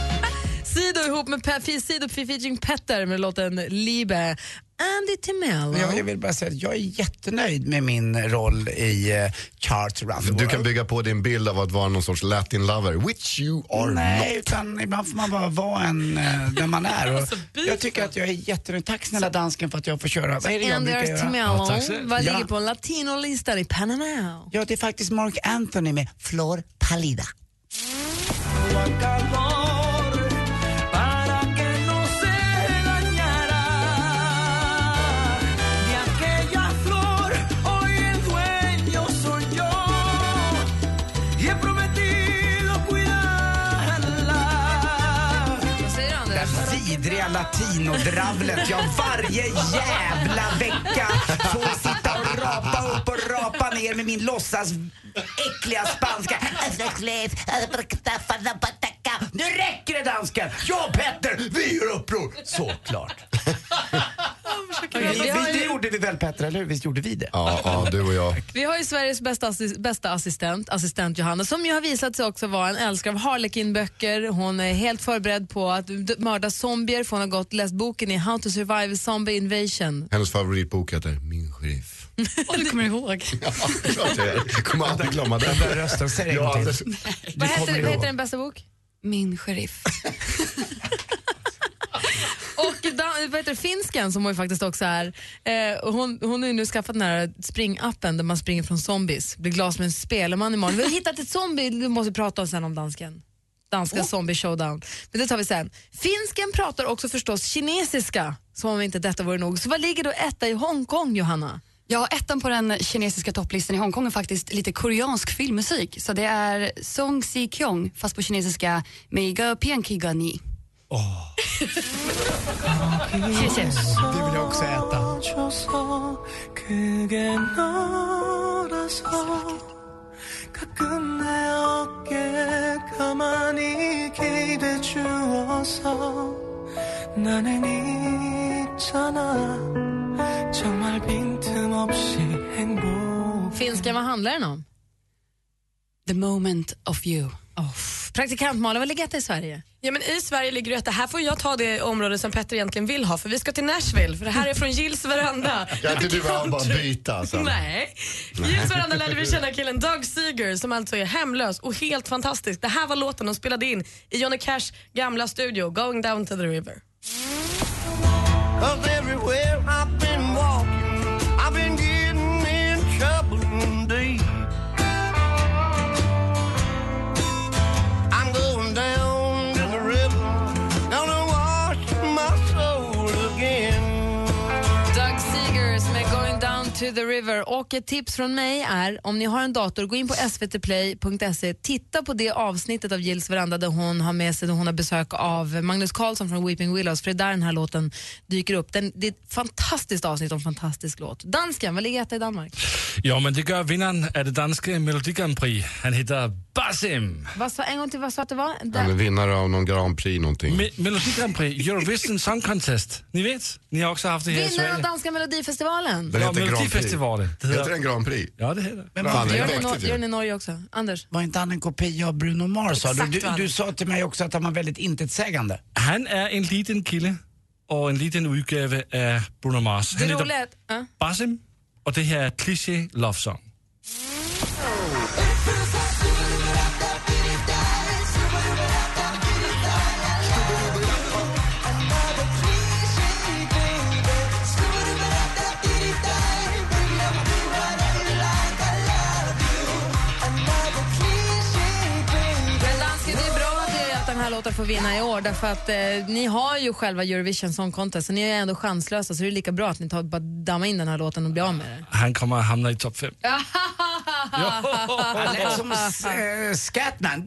Sido ihop med Pe- Sido featuring Petter med låten Liebe. Andy Timell. Jag, jag vill bara säga att jag är jättenöjd med min roll i uh, Charts around the Du world. kan bygga på din bild av att vara någon sorts latin lover, which you are Nej, not. utan ibland får man bara vara en, uh, den man är. Och jag tycker att jag är jättenöjd. Tack snälla dansken för att jag får köra. Vad är det jag Andy brukar göra? Timell. Vad ligger Ja. på latinolistan i Panama? Ja, det är faktiskt Mark Anthony med Flor Pallida. calor latinodravlet jag varje jävla vecka får sitta och rapa upp och rapa ner med min låtsas äckliga spanska. Nu räcker det dansken! Jag och Petter, vi gör uppror! Såklart gjorde vi väl Petter, eller hur? Visst gjorde vi det? Ja, ja, du och jag. Vi har ju Sveriges bästa, assi- bästa assistent, assistent Johanna, som ju har visat sig också vara en älskare av Harlequin-böcker. Hon är helt förberedd på att d- mörda zombier för hon har gått läst boken i How to survive a zombie invasion. Hennes favoritbok heter Min sheriff. Och du kommer ihåg. Ja, klart jag kommer aldrig glömma den. Den där rösten, säg det en Ja, gång till. Vad heter, vad heter den bästa bok? Min sheriff. Och da, vad heter det, finsken som hon faktiskt också är. Eh, hon, hon har ju nu skaffat den här springappen där man springer från zombies. Blir glas med en spelman imorgon. Vi har hittat ett zombie, du måste prata om sen om dansken. Danska zombie showdown. Men det tar vi sen. Finsken pratar också förstås kinesiska, som om inte detta vore nog. Så vad ligger då etta i Hongkong, Johanna? Ja, ettan på den kinesiska topplistan i Hongkong är faktiskt lite koreansk filmmusik. Så det är Song Si Kyung, fast på kinesiska Meiga Åh. Jesus. Det vill jag också äta. Finska, vad handlar den om? The moment of you. Praktikant Malin, var ligger detta i Sverige? Ja, men I Sverige ligger detta. Här får jag ta det område som Petter egentligen vill ha för vi ska till Nashville för det här är från Gills veranda. Kan inte du bara, byta? Alltså. Nej. Gills veranda lärde vi känna killen Doug Seeger som alltså är hemlös och helt fantastisk. Det här var låten de spelade in i Johnny Cash gamla studio, Going down to the river. To the river. Och ett tips från mig är, om ni har en dator, gå in på svtplay.se, titta på det avsnittet av Gills veranda där hon har med sig, där hon har besök av Magnus Carlsson från Weeping Willows, för det är där den här låten dyker upp. Den, det är ett fantastiskt avsnitt och en fantastisk låt. Dansken, vad ligger etta i Danmark? Ja, men det gör vinnaren av det danska Melodi Grand Prix. Han heter Basim. Vad sa, en gång till, vad sa att det var? Han är vinnare av någon Grand Prix någonting. Me- Melodi Grand Prix, Eurovision Song Contest. Ni vet, ni har också haft det här i Vinnare av danska melodifestivalen. Den Ja, heter Grand Det Heter den Grand Prix? Ja, det heter Men Fan, det Gör är den, i Nor- mäktigt gör den ju. i Norge också? Anders? Var inte han en kopia av Bruno Mars? sa Du, Exakt du, du sa till mig också att han var väldigt intetsägande. Han är en liten kille och en liten utgave av Bruno Mars. Det Han roliga är heter att... Ja. Basim och det här är Cliché Love Song. Det, låten får vinna i år därför att eh, ni har ju själva Eurovision Song Contest så ni är ändå chanslösa så det är lika bra att ni tar, bara dammar in den här låten och blir av med den. Han kommer att hamna i topp fem. Han lät som uh, Scatman.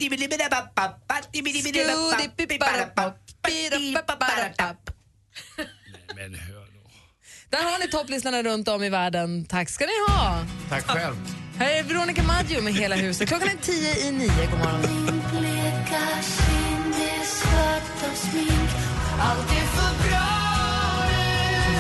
Men hör nu. Där har ni topplistorna runt om i världen. Tack ska ni ha. Tack själv. Här är Veronica Maggio med Hela huset. Klockan är tio i nio. God morgon.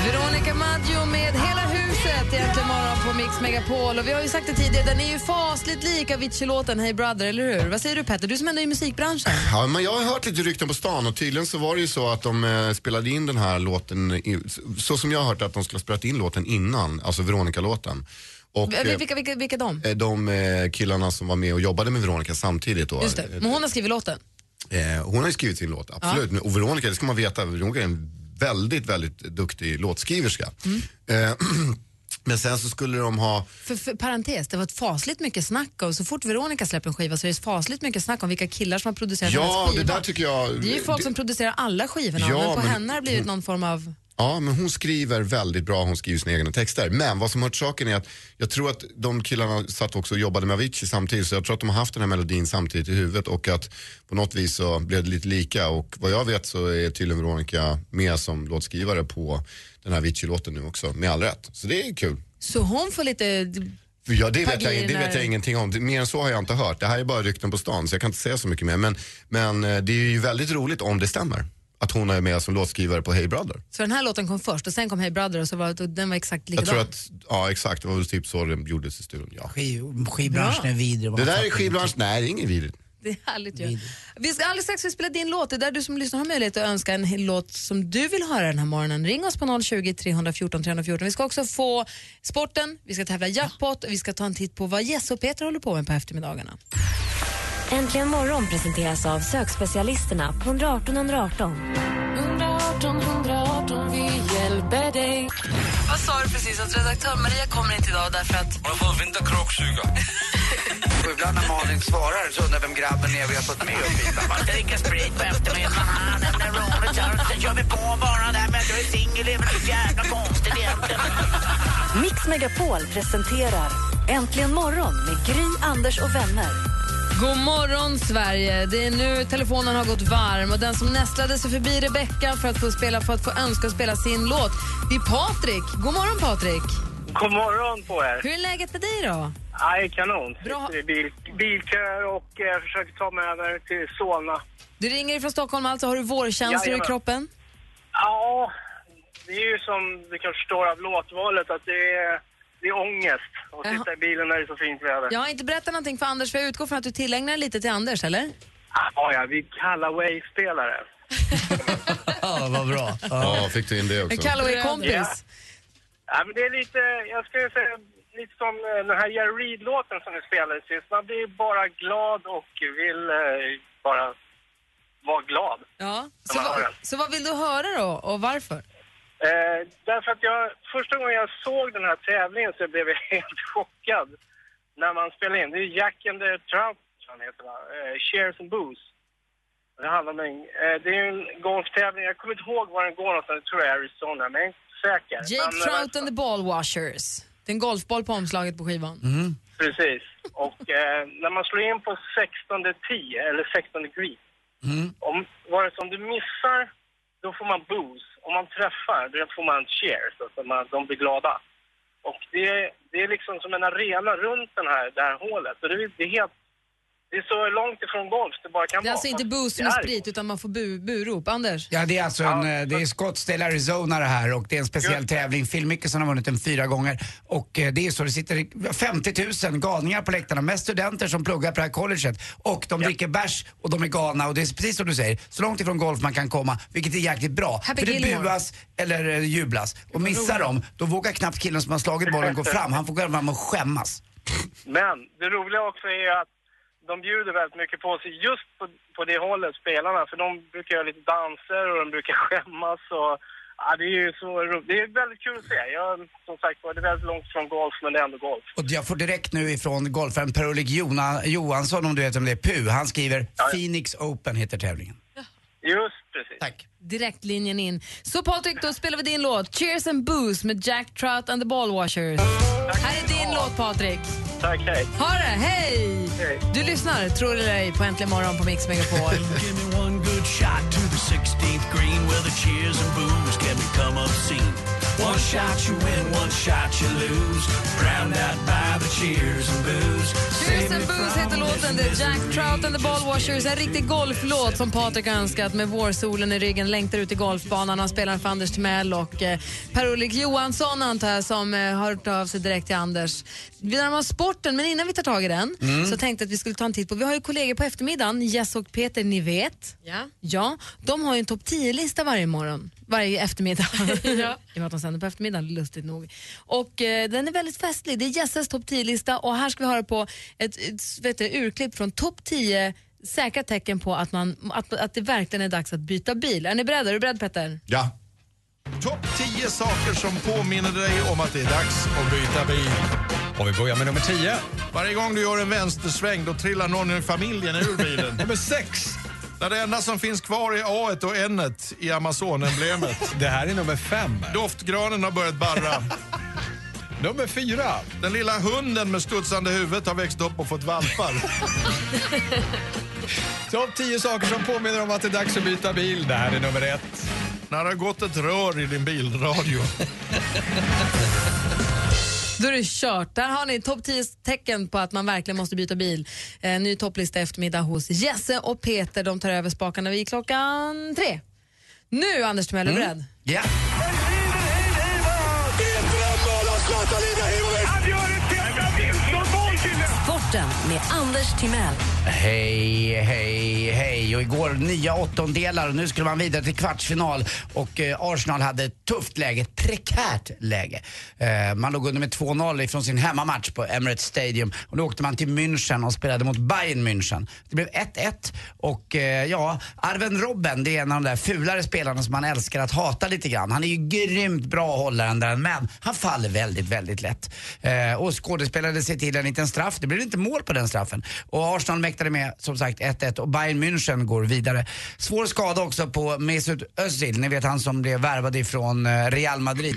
Veronica Maggio med Hela huset egentligen morgon på Mix Megapol. Och vi har ju sagt det tidigare, den är ju fasligt lik Avicii-låten Hey Brother, eller hur? Vad säger du Petter? Du som ändå är i musikbranschen. Ja, men jag har hört lite rykten på stan och tydligen så var det ju så att de eh, spelade in den här låten, i, så som jag har hört att de skulle ha spelat in låten innan, alltså Veronica-låten. Och Vilka, eh, vilka, vilka, vilka de? eh, de eh, killarna som var med och jobbade med Veronica samtidigt då. Just det. Men hon har skrivit låten. Eh, hon har ju skrivit sin låt, absolut. Men- Och Veronica, det ska man veta, Veronica är en väldigt, väldigt duktig låtskriverska. Eh, men sen så skulle de ha För, för parentes, det var ett fasligt mycket snack och så fort Veronica släpper en skiva så är det fasligt mycket snack om vilka killar som har producerat Ja, hennes skiva. det där tycker jag- Det är ju folk det- som producerar alla skivorna Ja, men på men- henne har det blivit någon form av... Ja, men hon skriver väldigt bra, hon skriver sina egna texter. Men vad som hört saken är att jag tror att de killarna satt också och jobbade med Avicii samtidigt så jag tror att de har haft den här melodin samtidigt i huvudet och att på något vis så blev det lite lika och vad jag vet så är tydligen Veronica med som låtskrivare på den här Avicii-låten nu också, med all rätt. Så det är kul. Så hon får lite... Ja, det, vet jag, det vet jag ingenting om. Mer än så har jag inte hört. Det här är bara rykten på stan så jag kan inte säga så mycket mer. Men, men eh, det är ju väldigt roligt om det stämmer. Att hon är med som låtskrivare på Hey Brother. Så den här låten kom först och sen kom Hey Brother och så var, och den var exakt Jag likadan. tror att, ja exakt, det var väl typ så det gjordes i studion. Ja. Skivbranschen är vidrig. Det där är skivbranschen, nej det är inget vidrigt. Det är härligt ju. Vi ska alldeles strax spela din låt. Det är där du som lyssnar har möjlighet att önska en låt som du vill höra den här morgonen. Ring oss på 020 314 314. Vi ska också få sporten, vi ska tävla jackpot och vi ska ta en titt på vad Jesse och Peter håller på med på eftermiddagarna. Äntligen morgon presenteras av sökspecialisterna på 118 118. 118 118, vi hjälper dig. Vad sa du precis? Att redaktör Maria kommer inte idag därför att... Hon har fått vinterkråksjuka. Och ibland när Malin svarar så undrar vem grabben är vi har fått med upp hit. Man dricka sprit på eftermiddagen. När roligt gör, Sen kör vi på bara där med att jag är singel. Det är väl så jävla konstigt egentligen. Mix Megapol presenterar Äntligen morgon med Gry, Anders och vänner. God morgon, Sverige! Det är nu telefonen har gått varm och den som nästlade sig förbi Rebecca för att få, spela, för att få önska och spela sin låt, det är Patrik. God morgon, Patrik! God morgon på er. Hur är läget med dig då? Nej, kanon. Sitter i bil, bilköer och eh, försöker ta mig över till Solna. Du ringer från Stockholm, alltså har du vårkänslor i kroppen? Ja, det är ju som du kanske förstår av låtvalet att det är det är ångest att Jaha. sitta i bilen när det är så fint väder. Jag har inte berättat någonting för Anders för jag utgår från att du tillägnar lite till Anders, eller? Ah, ja, vi Callaway-spelare. Ja, vad bra. Ja, fick du in det också? En Callaway-kompis. Ja. ja, men det är lite, jag skulle säga, lite som eh, den här Jerry Reed-låten som vi spelade sist. Man blir bara glad och vill eh, bara vara glad. Ja. Så, den. så vad vill du höra då och varför? Eh, därför att jag, första gången jag såg den här tävlingen så blev jag helt chockad. När man spelar in, det är Jack and the Trout, han heter va? Eh, Shares and Booze. Det handlar om en, eh, det är en golftävling, jag kommer inte ihåg var den går någonstans, jag tror det är Arizona, men jag är inte säker. Jake Men, eh, Trout and the Ball Washers. Det är en golfboll på omslaget på skivan. Precis. Och eh, när man slår in på 16 10 eller 16 green, om, vare sig om du missar, då får man booze. Om man träffar, då får man cheers, alltså man, de blir glada. Och det, det är liksom som en arena runt den här, det här hålet. Och det, det är helt, det är så långt ifrån golf det bara kan Det är vara. alltså inte booze det med sprit utan man får bu burop. Anders? Ja, det är alltså en, eh, det är Scottsdale, Arizona det här och det är en speciell tävling. Phil Mickelson har vunnit den fyra gånger och eh, det är så, det sitter 50 000 galningar på läktarna, mest studenter som pluggar på det här colleget och de dricker bärs och de är galna och det är precis som du säger, så långt ifrån golf man kan komma, vilket är jäkligt bra. Happy För det Gilmore. buas eller eh, jublas och missar de, då vågar knappt killen som har slagit bollen gå fram, han får gå fram och skämmas. Men det roliga också är att de bjuder väldigt mycket på sig just på, på det hållet, spelarna. För de brukar göra lite danser och de brukar skämmas och ja, det är ju så ro- Det är väldigt kul att se. Jag, som sagt var, det är väldigt långt från golf men det är ändå golf. Och jag får direkt nu ifrån golfaren Per-Ulrik Johansson, om du vet om det är Pu, han skriver Phoenix Open heter tävlingen. Just precis. Tack. Direktlinjen in. Så Patrik, då spelar vi din låt Cheers and Booze med Jack Trout and the Ball Washers. Här är din låt Patrik. Tack, hej. Ha det, hej! Du lyssnar, tror eller ej, på Äntligen morgon på Mix Megapol. One shot to the 16th green where the cheers and boos can become obscene. One shot you win, one shot you lose. Drowned out by the cheers and boos. Cheers and Booze heter låten. Det är Jack Trout and the Ball Washers. En riktig golflåt som Patrik önskat med vårsolen i ryggen. Längtar ut i golfbanan. Han spelar för Anders Timell och eh, Per-Ulrik Johansson antar jag som eh, har hört av sig direkt till Anders. Vi närmar oss sporten, men innan vi tar tag i den Mm. så tänkte jag att vi skulle ta en titt på, vi har ju kollegor på eftermiddagen, Jess och Peter, ni vet. Ja. Ja, de har ju en topp 10-lista varje morgon, varje eftermiddag. Ja. I och med att de sänder på eftermiddagen, lustigt nog. Och eh, den är väldigt festlig. Det är Jesses topp 10-lista och här ska vi höra på ett, ett vet du, urklipp från topp 10 säkra tecken på att, man, att, att det verkligen är dags att byta bil. Är ni beredda? Är du beredd Petter? Ja. Topp 10 saker som påminner dig om att det är dags att byta bil. Och vi börjar med nummer 10. Varje gång du gör en vänstersväng då trillar någon i familjen ur bilen. nummer 6. När det enda som finns kvar är A och N i Amazon-emblemet. Det här är nummer 5. Doftgranen har börjat barra. Nummer 4. Den lilla hunden med studsande huvudet har växt upp och fått valpar. Topp 10 saker som påminner om att det är dags att byta bil. Det här är nummer 1. När det har gått ett rör i din bilradio. Då är det kört. Där har ni topp 10 tecken på att man verkligen måste byta bil. Eh, ny topplista eftermiddag hos Jesse och Peter. De tar över spakarna vid klockan tre. Nu, Anders Timell, är du beredd? Ja. Sporten med Anders Timell. Hej, hej, hej. Och igår nya åttondelar och nu skulle man vidare till kvartsfinal. Och eh, Arsenal hade ett tufft läge, ett prekärt läge. Eh, man låg under med 2-0 ifrån sin hemmamatch på Emirates Stadium. Och då åkte man till München och spelade mot Bayern München. Det blev 1-1 och eh, ja, Arven Robben det är en av de där fulare spelarna som man älskar att hata lite grann. Han är ju grymt bra hållaren där men han faller väldigt, väldigt lätt. Eh, och skådespelade sig till en liten straff. Det blev inte mål på den straffen. Och Arsenal mäktade med som sagt 1-1 och Bayern München går vidare. Svår skada också på Mesut Özil, ni vet han som blev värvad ifrån eh, Real Madrid.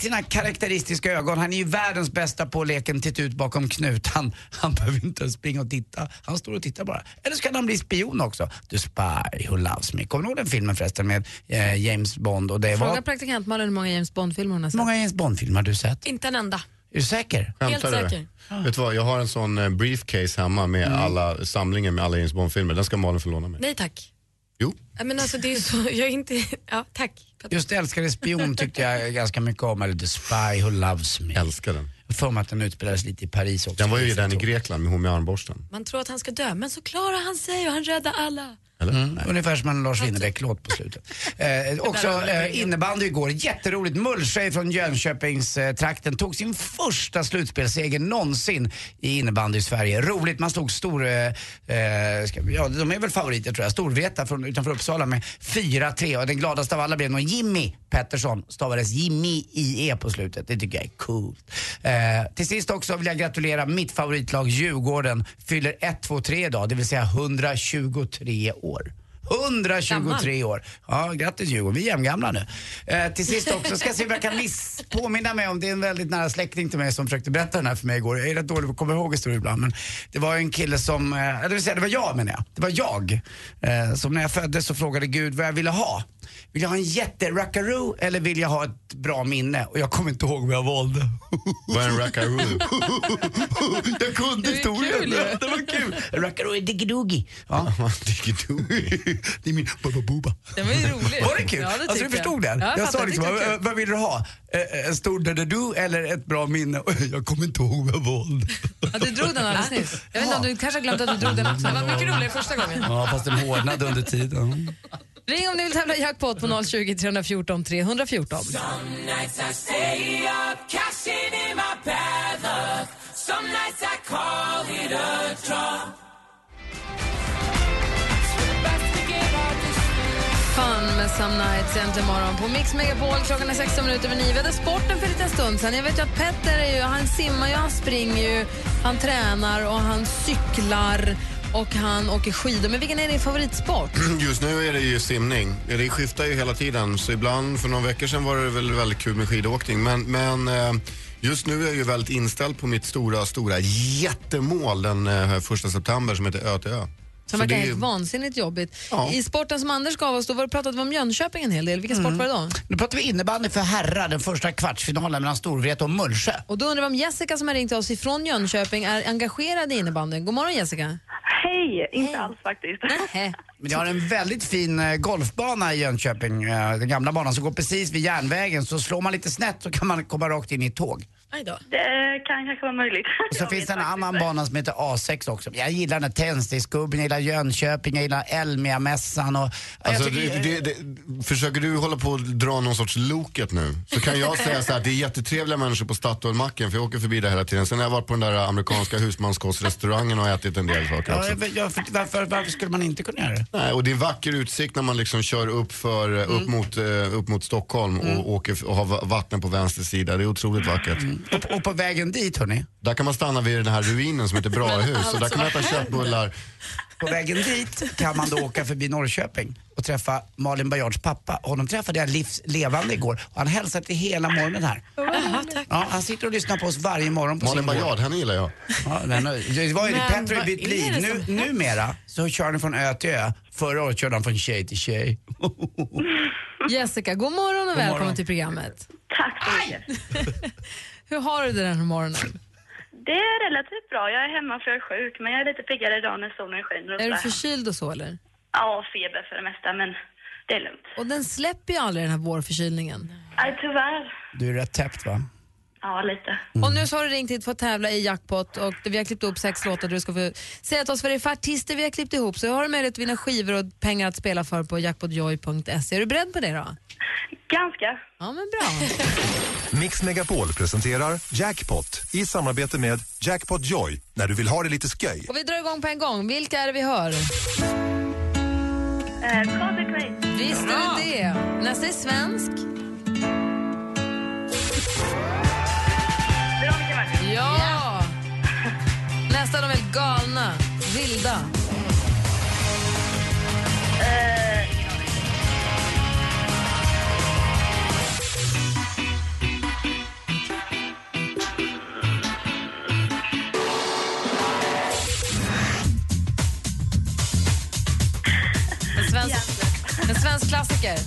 Sina karaktäristiska ögon, han är ju världens bästa på leken titta ut bakom knut. Han, han behöver inte ens springa och titta, han står och tittar bara. Eller så kan han bli spion också. The Spy Who Loves Me. Kommer du ihåg den filmen förresten med eh, James Bond? Och det Fråga var... praktikant Malin hur många James Bond-filmer hon har sett. Hur många James Bond-filmer har du sett? Inte en enda. Är du säker? Skämtar du? säker. Vet du vad, jag har en sån eh, briefcase hemma med Mm. alla samlingen med alla James Bond-filmer. Den ska Malin få låna mig. Nej tack. Jo. Ja, Men alltså det är så, jag är inte, ja tack. Just Älskade spion tyckte jag ganska mycket om, eller The Spy Who Loves Me. Älskar den. Jag för mig att den utspelades lite i Paris också. Den var ju den i Grekland med hon med armborsten. Man tror att han ska dö, men så klarar han sig och han räddar alla. Mm, ungefär som en Lars Winnerbäck-låt på slutet. Eh, också eh, innebandy igår, jätteroligt. Mullsjö från Jönköpingstrakten eh, trakten tog sin första slutspelsseger någonsin i innebandy i Sverige. Roligt, man slog stor, eh, eh, ska, ja de är väl favoriter tror jag, Storvreta från, utanför Uppsala med 4-3 och den gladaste av alla blev nog Jimmy Pettersson, stavades Jimmy IE på slutet. Det tycker jag är coolt. Eh, till sist också vill jag gratulera mitt favoritlag Djurgården, fyller 1, 2, 3 idag, det vill säga 123 år. 123 år. Ja, grattis Djurgården, vi är jämngamla nu. Eh, till sist också ska se om jag kan miss påminna mig om, det är en väldigt nära släkting till mig som försökte berätta den här för mig igår. Jag är rätt dålig på att komma ihåg historier ibland men det var en kille som, eh, det vill säga det var jag menar jag. Det var jag. Eh, som när jag föddes så frågade Gud vad jag ville ha. Vill jag ha en jätterackaroo eller vill jag ha ett bra minne? Och jag kommer inte ihåg vad jag valde. Vad är en rackaroo? jag kunde historien. Det var kul. Rackaroo är diggidoogie. Ja. det är min Booba. Den var ju rolig. Var det kul? Ja, det alltså, du förstod jag. den? Ja, jag jag sa liksom, vad, vad vill du ha? En stor dadadoo eller ett bra minne? Och Jag kommer inte ihåg vad jag valde. Ja, du drog den alldeles nyss. Jag vet inte om du kanske har glömt att du drog den också. Det var mycket roligare första gången. Ja, fast den hårdnade under tiden. Ring om ni vill tävla i jackpot på 020 314 314. Some nights I stay up, cashing in my bad luck. Some nights I call it a draw. Fun med Some Nights äntligen morgon på Mix Megapol. Klockan är 16 minuter över 9. Vi hade sporten för en liten stund sen. Jag vet ju att Petter är ju, han simmar ju, han springer ju, han tränar och han cyklar och han åker skidor. Men vilken är din favoritsport? Just nu är det ju simning. Det skiftar ju hela tiden. Så ibland, för några veckor sedan var det väl väldigt kul med skidåkning. Men, men eh, just nu är jag ju väldigt inställd på mitt stora, stora jättemål den eh, första september som heter Ö till Ö. Som verkar det är- helt vansinnigt jobbigt. Ja. I sporten som Anders gav oss, då var det pratade vi om Jönköping en hel del. Vilken sport var det då? Nu pratar vi innebandy för herrar, den första kvartsfinalen mellan Storvreta och Mullsjö. Och då undrar vi om Jessica som har ringt till oss ifrån Jönköping är engagerad i innebandyn. God morgon Jessica. Hej, inte alls faktiskt. Men jag har en väldigt fin eh, golfbana i Jönköping, eh, den gamla banan som går precis vid järnvägen. Så slår man lite snett så kan man komma rakt in i ett tåg. Det kan kanske vara möjligt. Och så finns det en annan bana som heter A6 också. Jag gillar den här tändsticksgubben, jag gillar Jönköping, jag gillar Elmia-mässan och... jag Alltså, tycker- det, det, det, försöker du hålla på att dra någon sorts loket nu? Så kan jag säga så här, det är jättetrevliga människor på Statoilmacken för jag åker förbi där hela tiden. Sen har jag varit på den där amerikanska husmanskostrestaurangen och ätit en del saker Ja, också. jag- jag- för- varför, varför skulle man inte kunna göra det? Nej, och det är vacker utsikt när man liksom kör upp, för, Mm. upp, mot, eh, upp mot Stockholm och, åker, och har va- vatten på vänster sida. Det är otroligt vackert. Och, och på vägen dit, hörni. Där kan man stanna vid den här ruinen som heter Brahus och där kan man äta köttbullar. På vägen dit kan man då åka förbi Norrköping och träffa Malin Baryards pappa. Honom träffade jag livs levande igår och han hälsade till hela morgonen här. Ja, han sitter och lyssnar på oss varje morgon på Malin sin gård. Bajard, henne gillar jag. Ja, den, det var ju det, Men Petter har vad bytt är liv. det Nu, som numera så kör han från ö till ö. Förra året körde han från tjej till tjej. Jessica, god morgon och God välkommen morgon. till programmet. Tack så mycket. Hur har du det den här morgonen? Det är relativt bra. Jag är hemma för jag är sjuk, men jag är lite piggare idag när solen skiner. och Är du förkyld och så eller? Ja, feber för det mesta, men det är lugnt. Och den släpper ju aldrig den här vårförkylningen. Nej, tyvärr. Du är rätt täppt va? Ja, lite. Och nu så har du ringt hit för att tävla i jackpot och vi har klippt ihop sex låtar. Du ska få säga till oss vad det är för artister vi har klippt ihop så har du möjlighet att vinna skivor och pengar att spela för på jackpotjoy.se. Är du beredd på det då? Ganska. Ja, men bra. Mix Megapol presenterar Jackpot i samarbete med Jackpot Joy när du vill ha det lite sköj. Och vi drar igång på en gång. Vilka är det vi hör? Eh, Craig. Visst är det det. Nästa är svensk. Veronica Maggio. Ja! Nästa är de helt galna. Vilda. Eh, klassiker.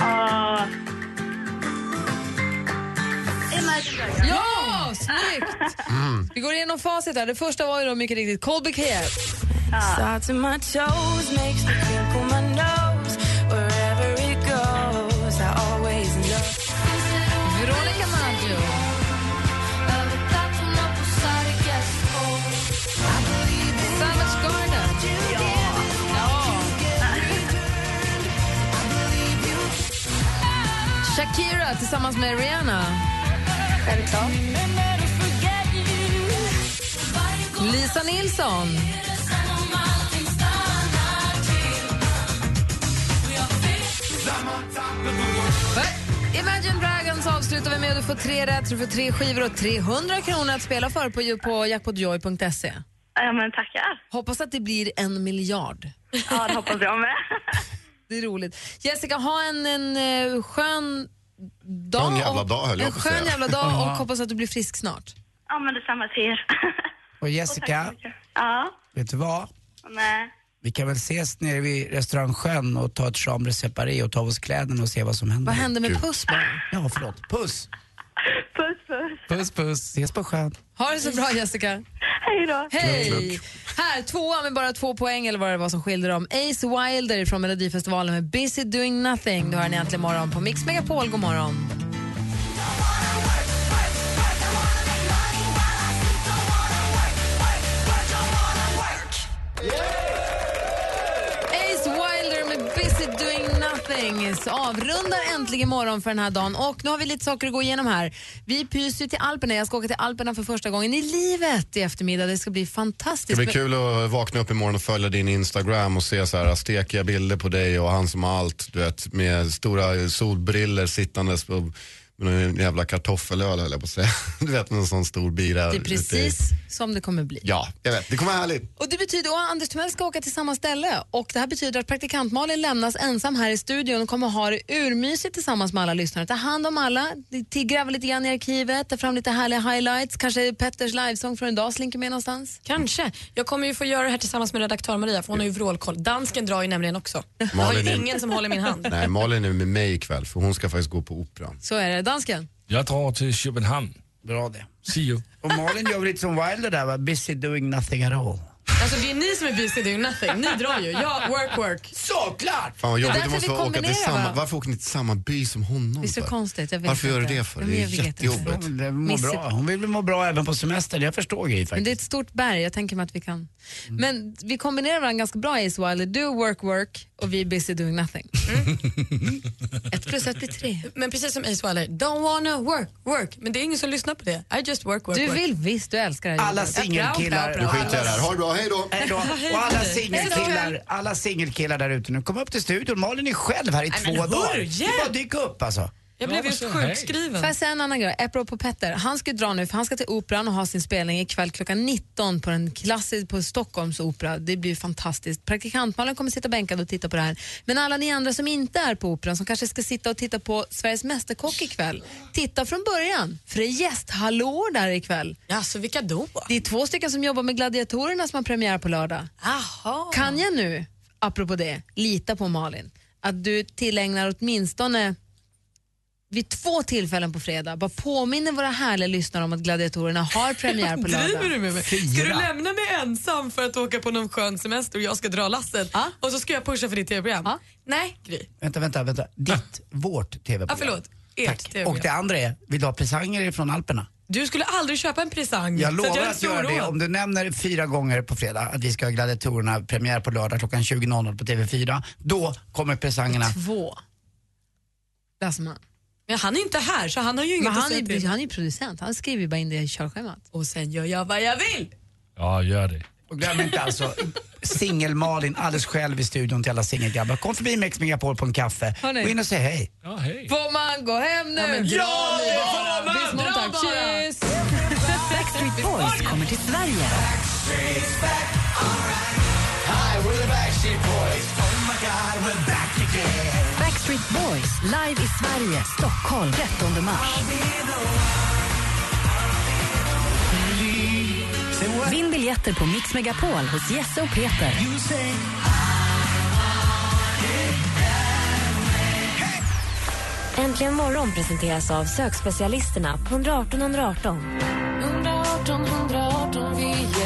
ah. Dragons. Ja, snyggt! Vi går igenom facit här. Det första var ju då mycket riktigt Colby KF. Start to my Shakira tillsammans med Rihanna. Självklart. Lisa Nilsson. Imagine Dragons avslutar vi med. Du får tre rätt, du får tre skivor och 300 kronor att spela för på, på jackpotjoy.se. Ja, men tackar. Hoppas att det blir en miljard. Ja, det hoppas jag med. Det är roligt. Jessica, ha en, en eh, skön dag. Skön jävla och- dag, höll jag En på att skön säga. jävla dag och hoppas att du blir frisk snart. Ja, men detsamma till er. Och Jessica, Ja, vet du vad? nej. Vi kan väl ses nere vid restaurang Sjön och ta ett chambre separé och ta av oss kläderna och se vad som händer. Vad hände med puss bara? Ja, förlåt. Puss! Puss, puss. Puss, puss. Ses på sjön. Ha det så bra Jessica. Hej då. Hej! Här, tvåa med bara två poäng eller vad det var som skilde dem. Ace Wilder från Melodifestivalen med Busy Doing Nothing. Du hör ni äntligen morgon på Mix Megapol. God morgon. Ace Doing avrundar äntligen morgon för den här dagen. Och nu har vi lite saker att gå igenom här. Vi pyser ju till Alperna. Jag ska åka till Alperna för första gången i livet i eftermiddag. Det ska bli fantastiskt. Det ska blir kul att vakna upp imorgon och följa din Instagram och se så här stekiga bilder på dig och han som har allt, du vet, med stora solbriller sittandes på med någon jävla kartoffelöl höll jag på att säga. Du vet med en sån stor bira. Det är ute i- precis som det kommer bli. Ja, jag vet. Det kommer vara härligt. Och det betyder att Anders Timell ska åka till samma ställe och det här betyder att praktikant Malin lämnas ensam här i studion och kommer ha det urmysigt tillsammans med alla lyssnare. Ta hand om alla, gräva lite grann i arkivet, ta fram lite härliga highlights, kanske Petters livesång från idag slinker med någonstans. Kanske. Jag kommer ju få göra det här tillsammans med redaktör Maria för hon har ju vrålkoll. Dansken drar ju nämligen också. Jag har Malin ju är- ingen som håller min hand. Nej, Malin är med mig ikväll för hon ska faktiskt gå på operan. Så är det. Dansken? Jag drar till Köpenhamn. Bra det. See you. Och Malin gör lite som Wilder där va? Busy doing nothing at all. Alltså det är ni som är busy doing nothing. Ni drar ju. Jag work work. Såklart! Fan vad Det jobbigt, du måste vi åka till samma, va? varför åker ni till samma by som honom? Det är så för? konstigt. Jag vet Varför gör du inte. det för? Men Det är jag vet inte. jättejobbigt. Det mår Missy- bra. Hon vill må bra även på semestern. Jag förstår Gry Men faktiskt. det är ett stort berg, jag tänker mig att vi kan... Men vi kombinerar varandra ganska bra Ace Wilder. Du work work och vi är busy doing nothing. ett plus ett blir tre. Men precis som Ace Wilder, don't wanna work, work. Men det är ingen som lyssnar på det. I just work, work, Du work. vill visst, du älskar det Alla singelkillar. Nu skiter jag här. Ha det bra, hej då! Hej då. Och alla singelkillar, alla singelkillar där ute nu, kom upp till studion. Malin är själv här i Nej, två dagar. Det är bara dyka upp alltså. Jag blev just sjukskriven. Får jag säga en annan grej? Apropå Petter, han ska dra nu för han ska till Operan och ha sin spelning ikväll klockan 19 på den klassisk på Stockholms opera. Det blir fantastiskt. Praktikantmalen kommer sitta bänkad och titta på det här. Men alla ni andra som inte är på Operan, som kanske ska sitta och titta på Sveriges Mästerkock ikväll, titta från början. För det är gästhallåor där ikväll. Ja, så vilka då? Det är två stycken som jobbar med Gladiatorerna som har premiär på lördag. Aha. Kan jag nu, apropå det, lita på Malin, att du tillägnar åtminstone vid två tillfällen på fredag, bara påminner våra härliga lyssnare om att Gladiatorerna har premiär på lördag. Driver du med mig? Ska du lämna mig ensam för att åka på någon skön semester och jag ska dra lasset? Ja. Och så ska jag pusha för ditt tv-program? Ja. Nej, Gry. Vänta, vänta, vänta. Ditt, vårt TV-program. Ja, förlåt. Ert. TV-program. Och det andra är, vill du ha presanger från Alperna? Du skulle aldrig köpa en presang. Jag lovar är att göra det om du nämner fyra gånger på fredag att vi ska ha Gladiatorerna premiär på lördag klockan 20.00 på TV4. Då kommer presangerna. Två. Lasseman. Men han är inte här så han har ju inget Men att han säga är, till. han är producent, han skriver bara in det i körschemat. Och sen gör jag vad jag vill. Ja, gör det. Och glöm inte alltså singel-Malin alldeles själv i studion till alla singelgrabbar. Kom förbi Mix Megapol på en kaffe. Gå in och säg hej. Ja, hej. Får man gå hem nu? Ja, men dra ja, nu det bara. får man! Visst, Dra tack. bara. Kyss! Backstreet Boys kommer till Sverige. Backstreet Boys live i Sverige, Stockholm 13 mars. Vinn biljetter på Mix Megapol hos Jesse och Peter. Äntligen morgon presenteras av sökspecialisterna på 118 118. 118 118, vi.